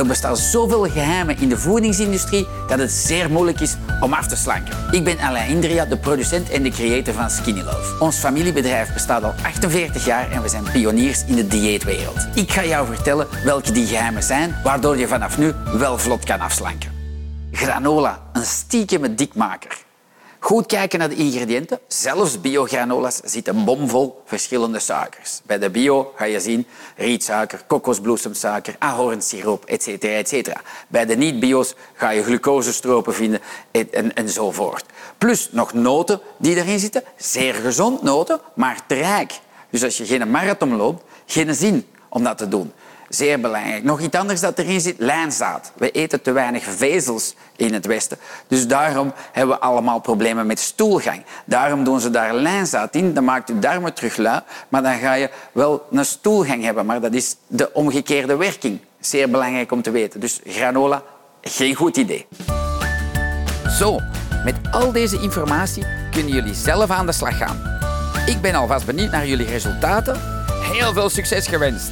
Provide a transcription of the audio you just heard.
Er bestaan zoveel geheimen in de voedingsindustrie dat het zeer moeilijk is om af te slanken. Ik ben Alain Indria, de producent en de creator van Skinny Love. Ons familiebedrijf bestaat al 48 jaar en we zijn pioniers in de dieetwereld. Ik ga jou vertellen welke die geheimen zijn, waardoor je vanaf nu wel vlot kan afslanken. Granola, een stiekeme dikmaker. Goed kijken naar de ingrediënten. Zelfs biogranola's zitten bomvol verschillende suikers. Bij de bio ga je zien rietsuiker, kokosbloesemsuiker, ahornsiroop, etc. Bij de niet-bio's ga je glucosestropen vinden en, en, enzovoort. Plus nog noten die erin zitten. Zeer gezond noten, maar te rijk. Dus als je geen marathon loopt, geen zin om dat te doen. Zeer belangrijk. Nog iets anders dat erin zit, lijnzaad. We eten te weinig vezels in het Westen. Dus daarom hebben we allemaal problemen met stoelgang. Daarom doen ze daar lijnzaad in. Dan maakt je darmen terug lui. Maar dan ga je wel een stoelgang hebben. Maar dat is de omgekeerde werking. Zeer belangrijk om te weten. Dus granola, geen goed idee. Zo, met al deze informatie kunnen jullie zelf aan de slag gaan. Ik ben alvast benieuwd naar jullie resultaten. Heel veel succes gewenst!